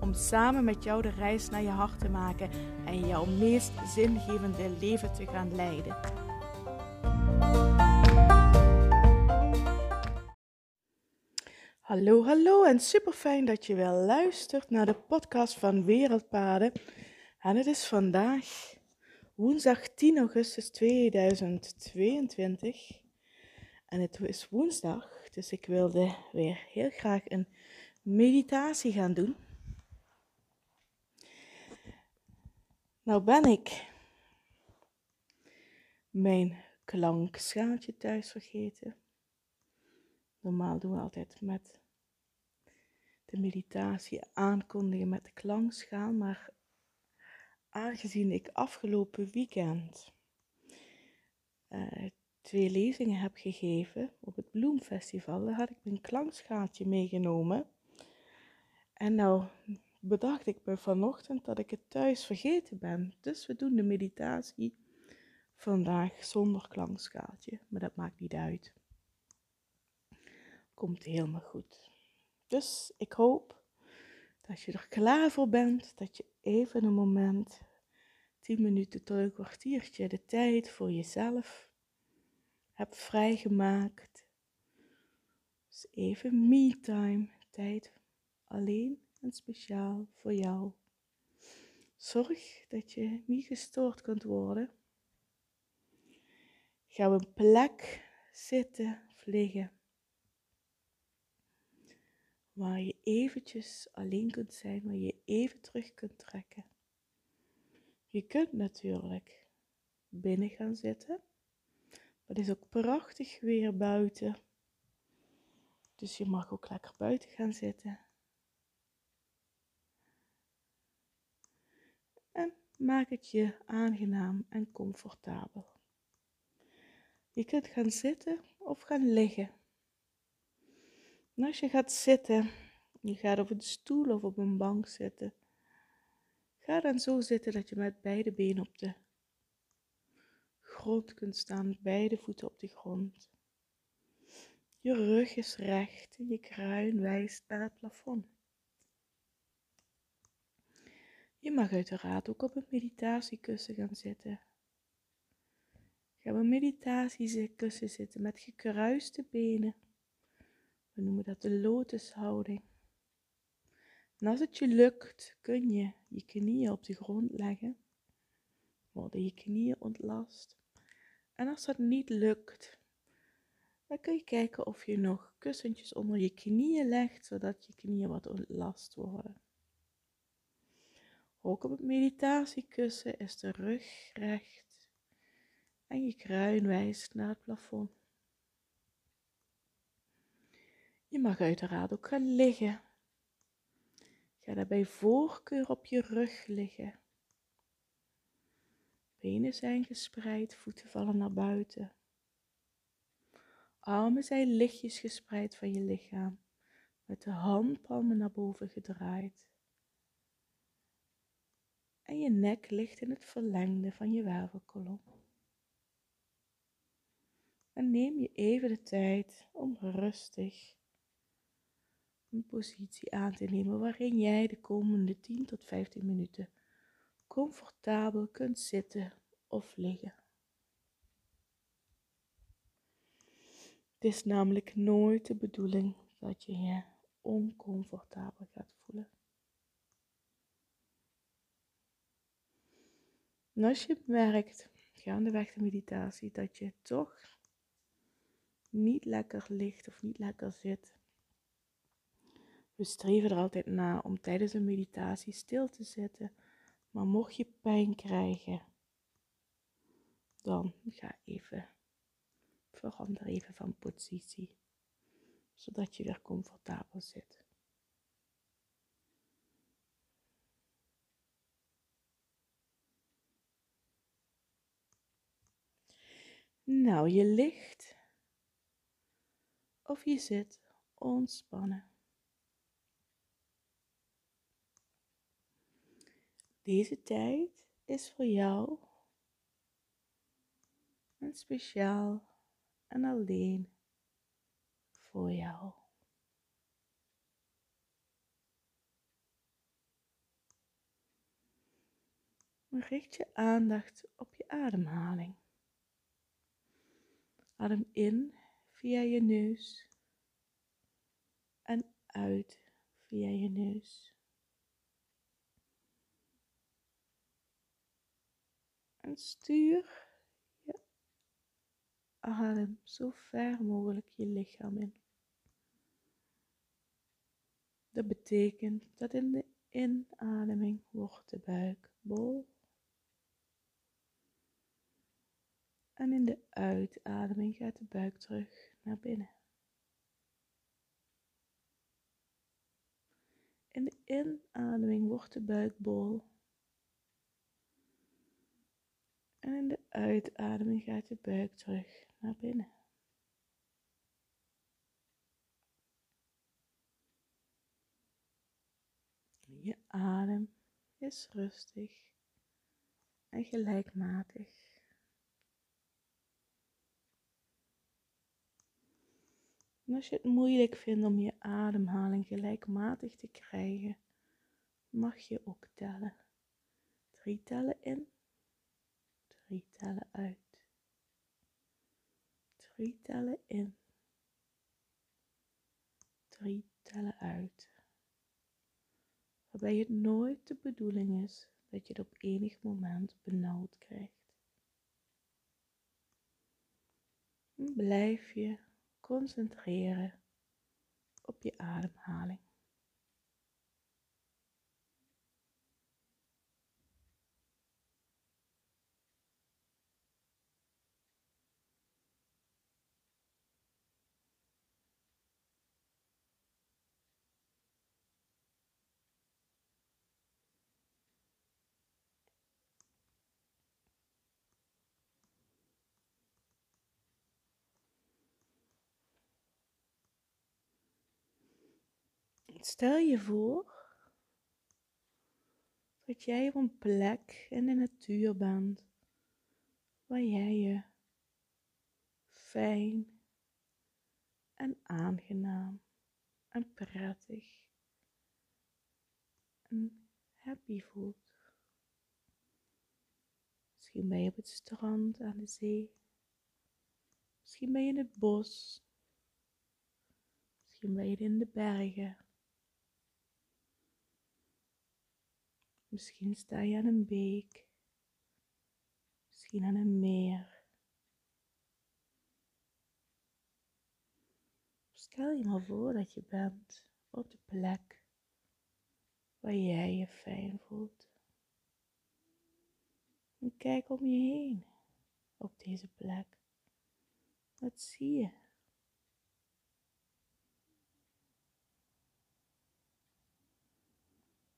Om samen met jou de reis naar je hart te maken en jouw meest zingevende leven te gaan leiden. Hallo, hallo en super fijn dat je wel luistert naar de podcast van Wereldpaden. En het is vandaag woensdag 10 augustus 2022. En het is woensdag, dus ik wilde weer heel graag een meditatie gaan doen. Nou ben ik mijn klankschaaltje thuis vergeten. Normaal doen we altijd met de meditatie aankondigen met de klankschaal, maar aangezien ik afgelopen weekend uh, twee lezingen heb gegeven op het Bloemfestival, daar had ik mijn klankschaaltje meegenomen. En nou bedacht ik me vanochtend dat ik het thuis vergeten ben. Dus we doen de meditatie vandaag zonder klankschaaltje, maar dat maakt niet uit. Komt helemaal goed. Dus ik hoop dat je er klaar voor bent, dat je even een moment, 10 minuten tot een kwartiertje, de tijd voor jezelf hebt vrijgemaakt. Dus even me-time, tijd alleen en speciaal voor jou. Zorg dat je niet gestoord kunt worden. Ga op een plek zitten of liggen waar je eventjes alleen kunt zijn, waar je even terug kunt trekken. Je kunt natuurlijk binnen gaan zitten het is ook prachtig weer buiten. Dus je mag ook lekker buiten gaan zitten. En maak het je aangenaam en comfortabel. Je kunt gaan zitten of gaan liggen. En als je gaat zitten, je gaat op een stoel of op een bank zitten, ga dan zo zitten dat je met beide benen op de grond kunt staan, beide voeten op de grond. Je rug is recht en je kruin wijst naar het plafond. Je mag uiteraard ook op een meditatiekussen gaan zitten. Ga op een meditatiekussen zitten met gekruiste benen. We noemen dat de lotushouding. En als het je lukt, kun je je knieën op de grond leggen. Worden je knieën ontlast. En als dat niet lukt, dan kun je kijken of je nog kussentjes onder je knieën legt, zodat je knieën wat ontlast worden. Ook op het meditatiekussen is de rug recht en je kruin wijst naar het plafond. Je mag uiteraard ook gaan liggen. Ga daarbij voorkeur op je rug liggen. Benen zijn gespreid, voeten vallen naar buiten. Armen zijn lichtjes gespreid van je lichaam, met de handpalmen naar boven gedraaid. En je nek ligt in het verlengde van je wervelkolom. En neem je even de tijd om rustig een positie aan te nemen waarin jij de komende 10 tot 15 minuten comfortabel kunt zitten of liggen. Het is namelijk nooit de bedoeling dat je je oncomfortabel gaat voelen. En als je merkt, gaandeweg de meditatie, dat je toch niet lekker ligt of niet lekker zit. We streven er altijd na om tijdens een meditatie stil te zitten maar mocht je pijn krijgen, dan ga even, verander even van positie, zodat je weer comfortabel zit. Nou, je ligt of je zit ontspannen. Deze tijd is voor jou en speciaal en alleen voor jou. Richt je aandacht op je ademhaling. Adem in via je neus en uit via je neus. En stuur je adem zo ver mogelijk je lichaam in. Dat betekent dat in de inademing wordt de buik bol. En in de uitademing gaat de buik terug naar binnen. In de inademing wordt de buik bol. En in de uitademing gaat de buik terug naar binnen. Je adem is rustig en gelijkmatig. En als je het moeilijk vindt om je ademhaling gelijkmatig te krijgen, mag je ook tellen. Drie tellen in, drie tellen uit. Drie tellen in, drie tellen uit. Waarbij het nooit de bedoeling is dat je het op enig moment benauwd krijgt. blijf je concentreren op je ademhaling. Stel je voor dat jij op een plek in de natuur bent waar jij je fijn en aangenaam en prettig en happy voelt. Misschien ben je op het strand aan de zee. Misschien ben je in het bos. Misschien ben je in de bergen. Misschien sta je aan een beek, misschien aan een meer. Stel je maar voor dat je bent op de plek waar jij je fijn voelt. En kijk om je heen op deze plek. Wat zie je?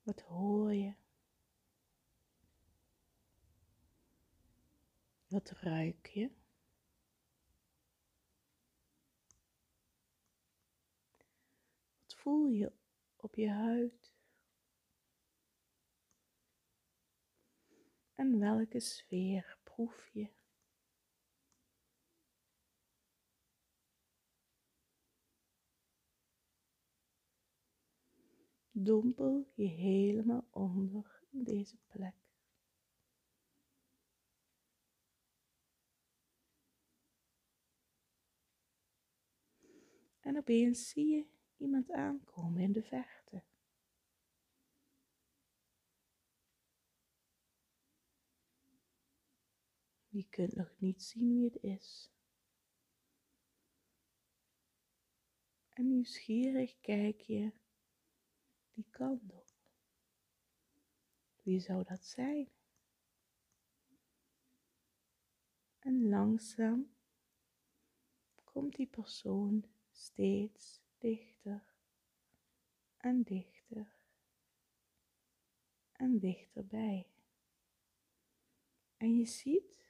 Wat hoor je? Wat ruik je? Wat voel je op je huid? En welke sfeer proef je? Dompel je helemaal onder deze plek. En opeens zie je iemand aankomen in de verte. Je kunt nog niet zien wie het is. En nieuwsgierig kijk je die kant op. Wie zou dat zijn? En langzaam komt die persoon steeds dichter en dichter en dichterbij. En je ziet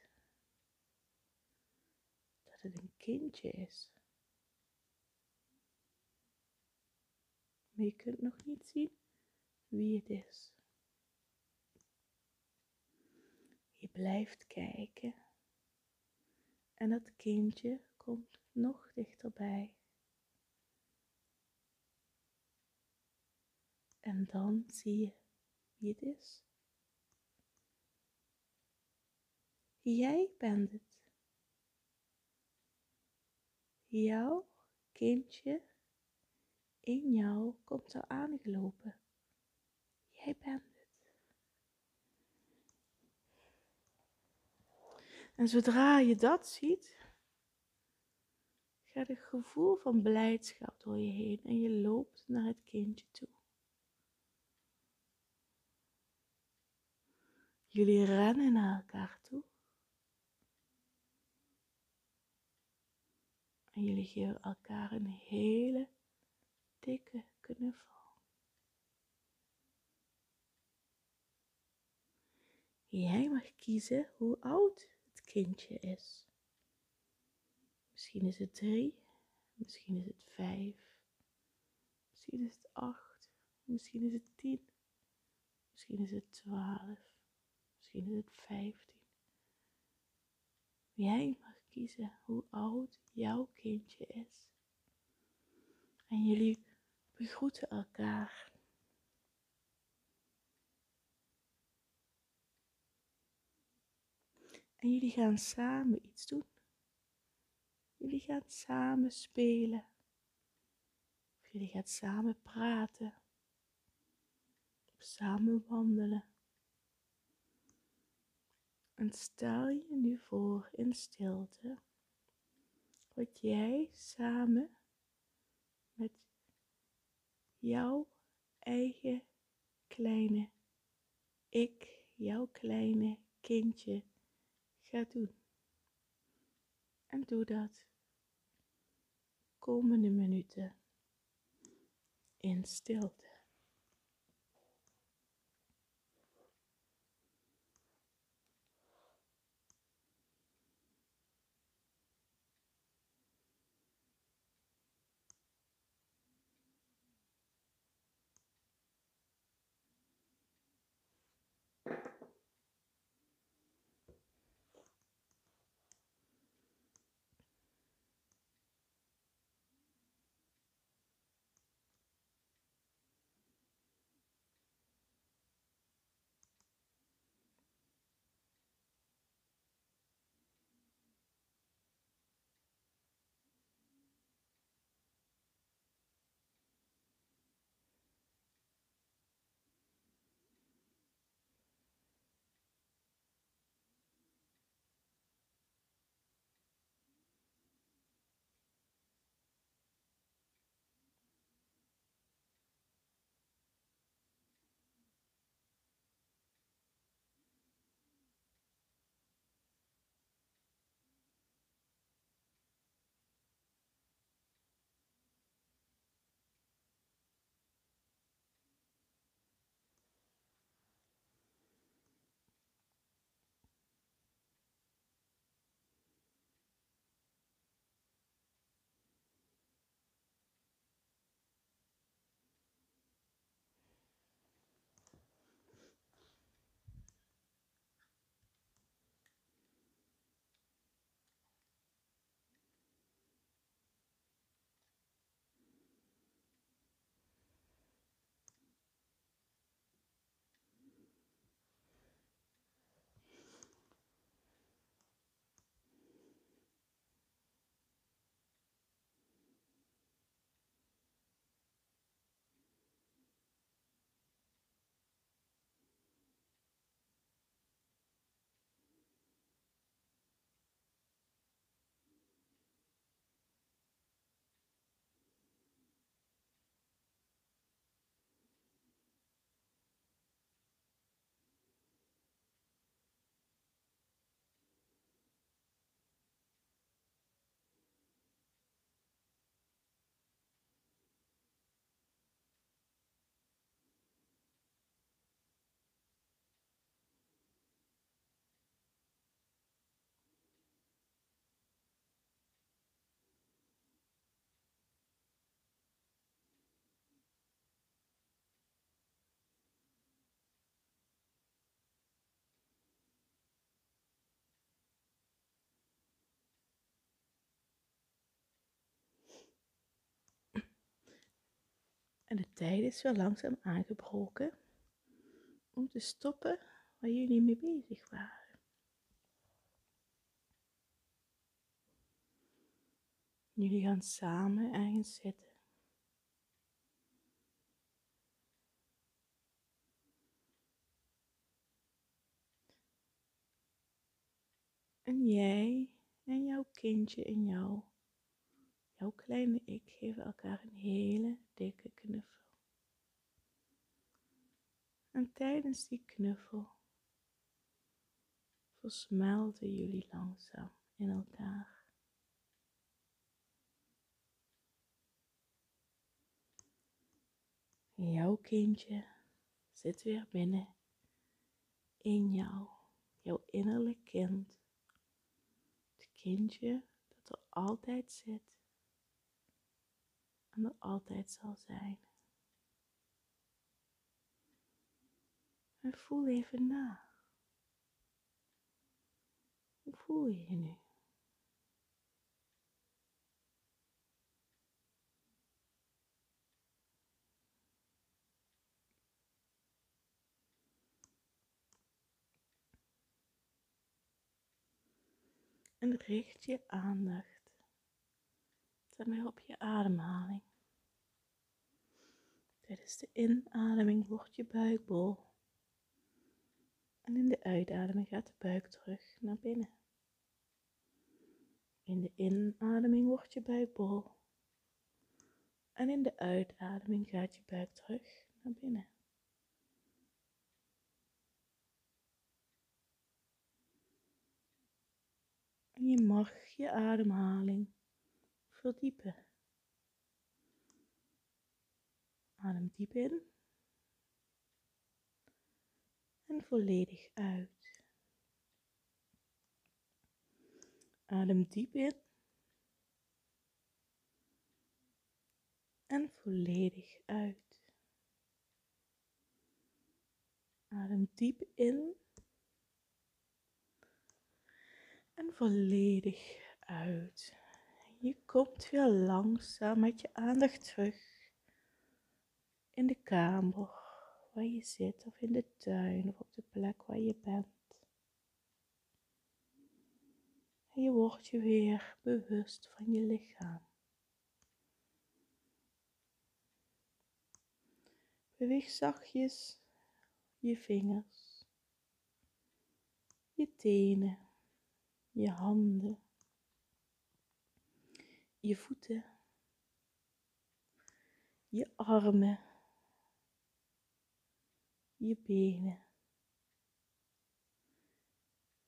het een kindje is. Maar je kunt nog niet zien wie het is. Je blijft kijken en dat kindje komt nog dichterbij. En dan zie je wie het is. Jij bent het. Jouw kindje in jou komt er aangelopen. Jij bent het. En zodra je dat ziet, gaat een gevoel van blijdschap door je heen en je loopt naar het kindje toe. Jullie rennen naar elkaar toe. En jullie geven elkaar een hele dikke knuffel. Jij mag kiezen hoe oud het kindje is. Misschien is het drie, misschien is het vijf, misschien is het acht, misschien is het tien, misschien is het twaalf, misschien is het vijftien. Jij mag kiezen hoe oud jouw kindje is. En jullie begroeten elkaar. En jullie gaan samen iets doen. Jullie gaan samen spelen. Of jullie gaan samen praten. Of samen wandelen. En stel je nu voor in stilte wat jij samen met jouw eigen kleine ik, jouw kleine kindje gaat doen. En doe dat komende minuten in stilte. En de tijd is weer langzaam aangebroken om te stoppen waar jullie mee bezig waren. Jullie gaan samen ergens zitten. En jij en jouw kindje in jou, jouw kleine ik, geven elkaar een hele dikke knuffel. En tijdens die knuffel versmelten jullie langzaam in elkaar. jouw kindje zit weer binnen in jou, jouw innerlijk kind. Het kindje dat er altijd zit en er altijd zal zijn. En voel even na. Hoe voel je je nu? En richt je aandacht daarmee op je ademhaling. Tijdens de inademing wordt je buik bol. En in de uitademing gaat de buik terug naar binnen. In de inademing wordt je buik bol. En in de uitademing gaat je buik terug naar binnen. En je mag je ademhaling verdiepen. Adem diep in en volledig uit. Adem diep in en volledig uit. Adem diep in en volledig uit. Je komt weer langzaam met je aandacht terug in de kamer waar je zit of in de tuin of op de plek waar je bent. En je wordt je weer bewust van je lichaam. Beweeg zachtjes je vingers, je tenen, je handen, je voeten, je armen je benen.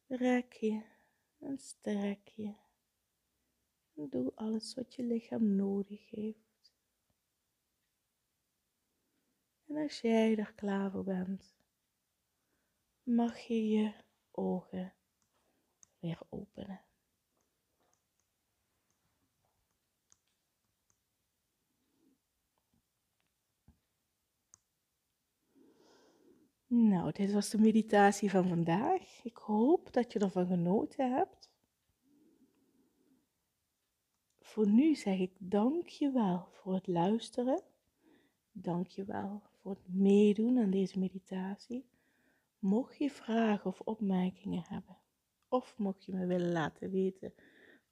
Rek je en strek je. En doe alles wat je lichaam nodig heeft. En als jij er klaar voor bent, mag je je ogen weer openen. Nou, dit was de meditatie van vandaag. Ik hoop dat je ervan genoten hebt. Voor nu zeg ik dank je wel voor het luisteren. Dank je wel voor het meedoen aan deze meditatie. Mocht je vragen of opmerkingen hebben, of mocht je me willen laten weten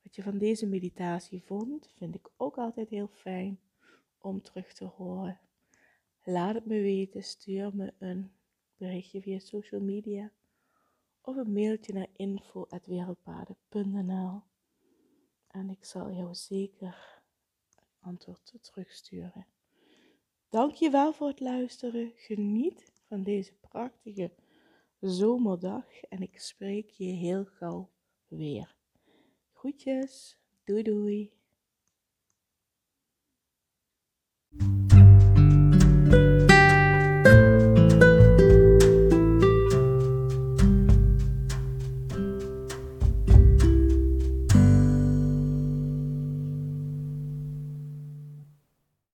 wat je van deze meditatie vond, vind ik ook altijd heel fijn om terug te horen. Laat het me weten, stuur me een berichtje via social media of een mailtje naar info.wereldpaden.nl en ik zal jou zeker antwoord terugsturen. Dank je wel voor het luisteren. Geniet van deze prachtige zomerdag en ik spreek je heel gauw weer. Groetjes, doei doei.